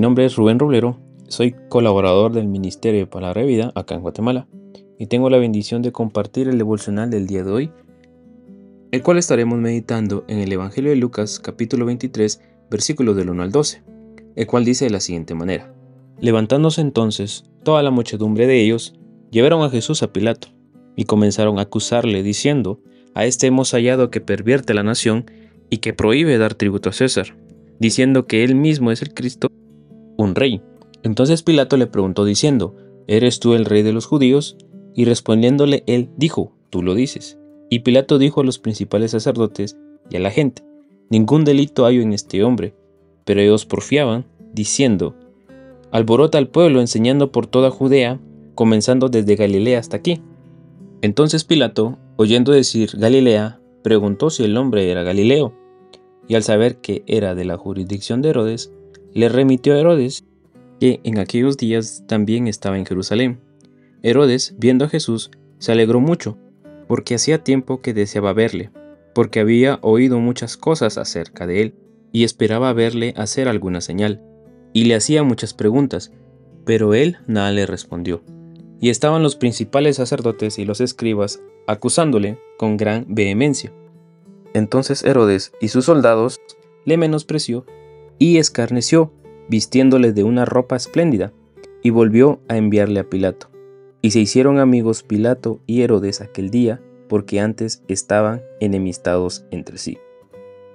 Nombre es Rubén Roblero, soy colaborador del Ministerio de Palabra de Vida acá en Guatemala y tengo la bendición de compartir el devocional del día de hoy, el cual estaremos meditando en el Evangelio de Lucas capítulo 23 versículos del 1 al 12, el cual dice de la siguiente manera. Levantándose entonces toda la muchedumbre de ellos, llevaron a Jesús a Pilato y comenzaron a acusarle diciendo, a este hemos hallado que pervierte la nación y que prohíbe dar tributo a César diciendo que él mismo es el Cristo, un rey. Entonces Pilato le preguntó diciendo, ¿eres tú el rey de los judíos? Y respondiéndole él dijo, tú lo dices. Y Pilato dijo a los principales sacerdotes y a la gente, ningún delito hay en este hombre. Pero ellos porfiaban, diciendo, alborota al pueblo enseñando por toda Judea, comenzando desde Galilea hasta aquí. Entonces Pilato, oyendo decir Galilea, preguntó si el hombre era Galileo y al saber que era de la jurisdicción de Herodes, le remitió a Herodes, que en aquellos días también estaba en Jerusalén. Herodes, viendo a Jesús, se alegró mucho, porque hacía tiempo que deseaba verle, porque había oído muchas cosas acerca de él, y esperaba verle hacer alguna señal, y le hacía muchas preguntas, pero él nada le respondió. Y estaban los principales sacerdotes y los escribas acusándole con gran vehemencia. Entonces Herodes y sus soldados le menospreció y escarneció, vistiéndole de una ropa espléndida, y volvió a enviarle a Pilato. Y se hicieron amigos Pilato y Herodes aquel día, porque antes estaban enemistados entre sí.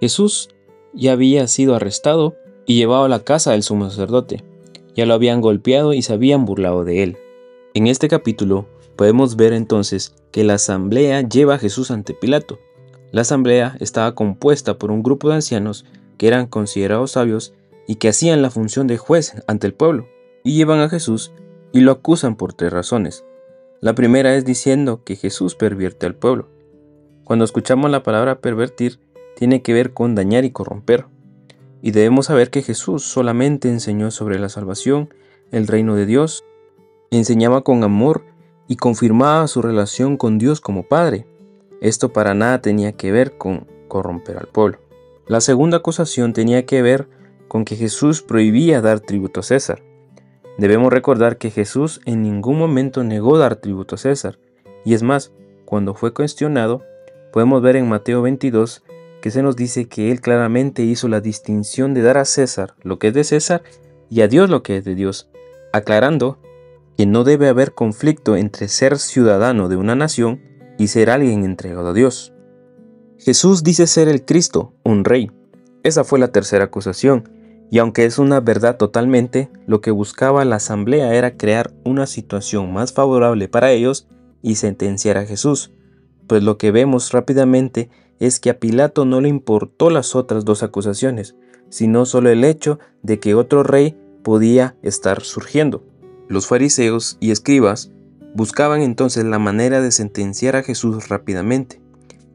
Jesús ya había sido arrestado y llevado a la casa del sumo sacerdote. Ya lo habían golpeado y se habían burlado de él. En este capítulo podemos ver entonces que la asamblea lleva a Jesús ante Pilato la asamblea estaba compuesta por un grupo de ancianos que eran considerados sabios y que hacían la función de juez ante el pueblo, y llevan a Jesús y lo acusan por tres razones. La primera es diciendo que Jesús pervierte al pueblo. Cuando escuchamos la palabra pervertir, tiene que ver con dañar y corromper. Y debemos saber que Jesús solamente enseñó sobre la salvación, el reino de Dios, enseñaba con amor y confirmaba su relación con Dios como Padre. Esto para nada tenía que ver con corromper al pueblo. La segunda acusación tenía que ver con que Jesús prohibía dar tributo a César. Debemos recordar que Jesús en ningún momento negó dar tributo a César, y es más, cuando fue cuestionado, podemos ver en Mateo 22 que se nos dice que él claramente hizo la distinción de dar a César lo que es de César y a Dios lo que es de Dios, aclarando que no debe haber conflicto entre ser ciudadano de una nación y ser alguien entregado a Dios. Jesús dice ser el Cristo, un rey. Esa fue la tercera acusación, y aunque es una verdad totalmente, lo que buscaba la asamblea era crear una situación más favorable para ellos y sentenciar a Jesús, pues lo que vemos rápidamente es que a Pilato no le importó las otras dos acusaciones, sino solo el hecho de que otro rey podía estar surgiendo. Los fariseos y escribas Buscaban entonces la manera de sentenciar a Jesús rápidamente,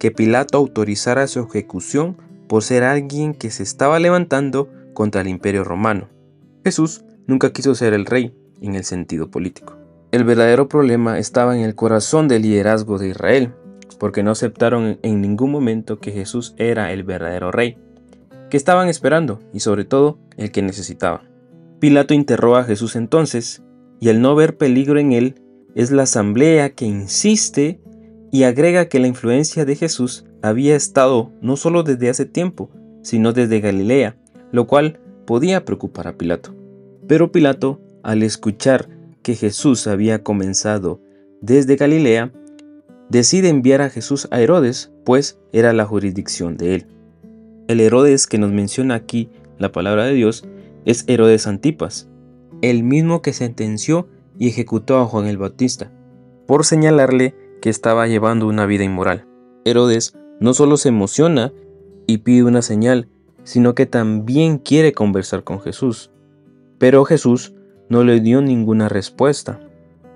que Pilato autorizara su ejecución por ser alguien que se estaba levantando contra el imperio romano. Jesús nunca quiso ser el rey en el sentido político. El verdadero problema estaba en el corazón del liderazgo de Israel, porque no aceptaron en ningún momento que Jesús era el verdadero rey, que estaban esperando y sobre todo el que necesitaban. Pilato interroga a Jesús entonces, y al no ver peligro en él, es la asamblea que insiste y agrega que la influencia de Jesús había estado no solo desde hace tiempo, sino desde Galilea, lo cual podía preocupar a Pilato. Pero Pilato, al escuchar que Jesús había comenzado desde Galilea, decide enviar a Jesús a Herodes, pues era la jurisdicción de él. El Herodes que nos menciona aquí la palabra de Dios es Herodes Antipas, el mismo que sentenció y ejecutó a Juan el Bautista, por señalarle que estaba llevando una vida inmoral. Herodes no solo se emociona y pide una señal, sino que también quiere conversar con Jesús. Pero Jesús no le dio ninguna respuesta.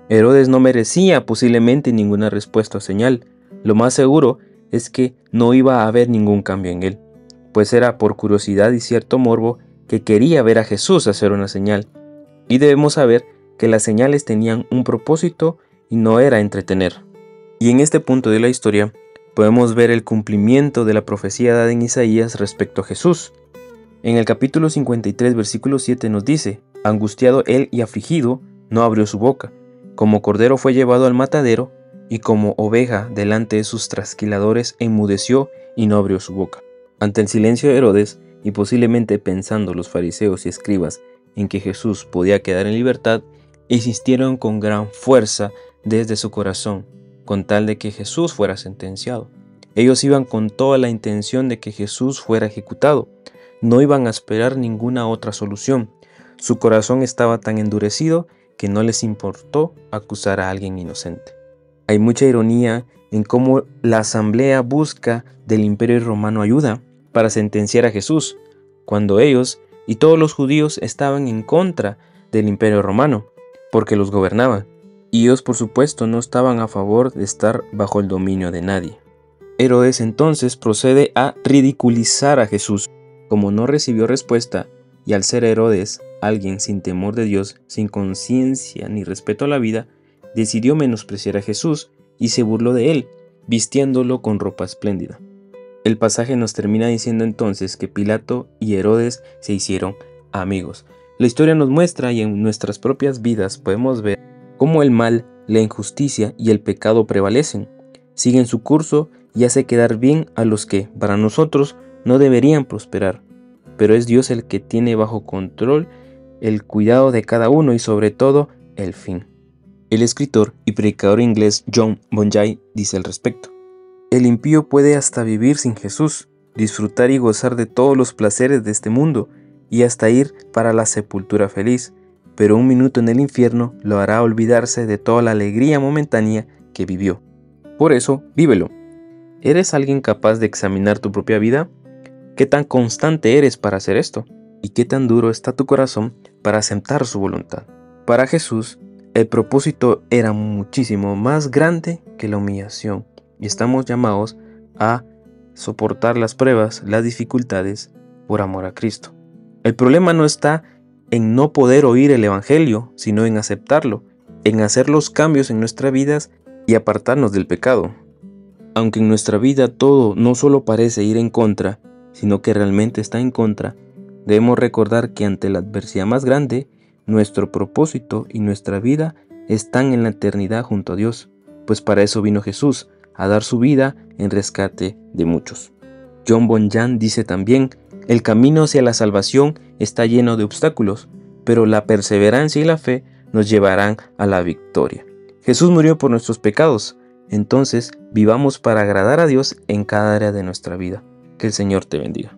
Herodes no merecía posiblemente ninguna respuesta o señal. Lo más seguro es que no iba a haber ningún cambio en él, pues era por curiosidad y cierto morbo que quería ver a Jesús hacer una señal. Y debemos saber que las señales tenían un propósito y no era entretener. Y en este punto de la historia podemos ver el cumplimiento de la profecía dada en Isaías respecto a Jesús. En el capítulo 53, versículo 7 nos dice, Angustiado él y afligido, no abrió su boca, como cordero fue llevado al matadero, y como oveja delante de sus trasquiladores enmudeció y no abrió su boca. Ante el silencio de Herodes, y posiblemente pensando los fariseos y escribas en que Jesús podía quedar en libertad, insistieron con gran fuerza desde su corazón, con tal de que Jesús fuera sentenciado. Ellos iban con toda la intención de que Jesús fuera ejecutado. No iban a esperar ninguna otra solución. Su corazón estaba tan endurecido que no les importó acusar a alguien inocente. Hay mucha ironía en cómo la asamblea busca del imperio romano ayuda para sentenciar a Jesús, cuando ellos y todos los judíos estaban en contra del imperio romano, porque los gobernaban y ellos por supuesto no estaban a favor de estar bajo el dominio de nadie. Herodes entonces procede a ridiculizar a Jesús. Como no recibió respuesta, y al ser Herodes alguien sin temor de Dios, sin conciencia ni respeto a la vida, decidió menospreciar a Jesús y se burló de él, vistiéndolo con ropa espléndida. El pasaje nos termina diciendo entonces que Pilato y Herodes se hicieron amigos. La historia nos muestra y en nuestras propias vidas podemos ver cómo el mal, la injusticia y el pecado prevalecen, siguen su curso y hace quedar bien a los que, para nosotros, no deberían prosperar. Pero es Dios el que tiene bajo control el cuidado de cada uno y sobre todo el fin. El escritor y predicador inglés John Bonjay dice al respecto, El impío puede hasta vivir sin Jesús, disfrutar y gozar de todos los placeres de este mundo y hasta ir para la sepultura feliz, pero un minuto en el infierno lo hará olvidarse de toda la alegría momentánea que vivió. Por eso, vívelo. ¿Eres alguien capaz de examinar tu propia vida? ¿Qué tan constante eres para hacer esto? ¿Y qué tan duro está tu corazón para aceptar su voluntad? Para Jesús, el propósito era muchísimo más grande que la humillación y estamos llamados a soportar las pruebas, las dificultades por amor a Cristo. El problema no está en no poder oír el Evangelio, sino en aceptarlo, en hacer los cambios en nuestras vidas y apartarnos del pecado. Aunque en nuestra vida todo no solo parece ir en contra, sino que realmente está en contra, debemos recordar que ante la adversidad más grande, nuestro propósito y nuestra vida están en la eternidad junto a Dios, pues para eso vino Jesús, a dar su vida en rescate de muchos. John Bonjan dice también el camino hacia la salvación está lleno de obstáculos, pero la perseverancia y la fe nos llevarán a la victoria. Jesús murió por nuestros pecados, entonces vivamos para agradar a Dios en cada área de nuestra vida. Que el Señor te bendiga.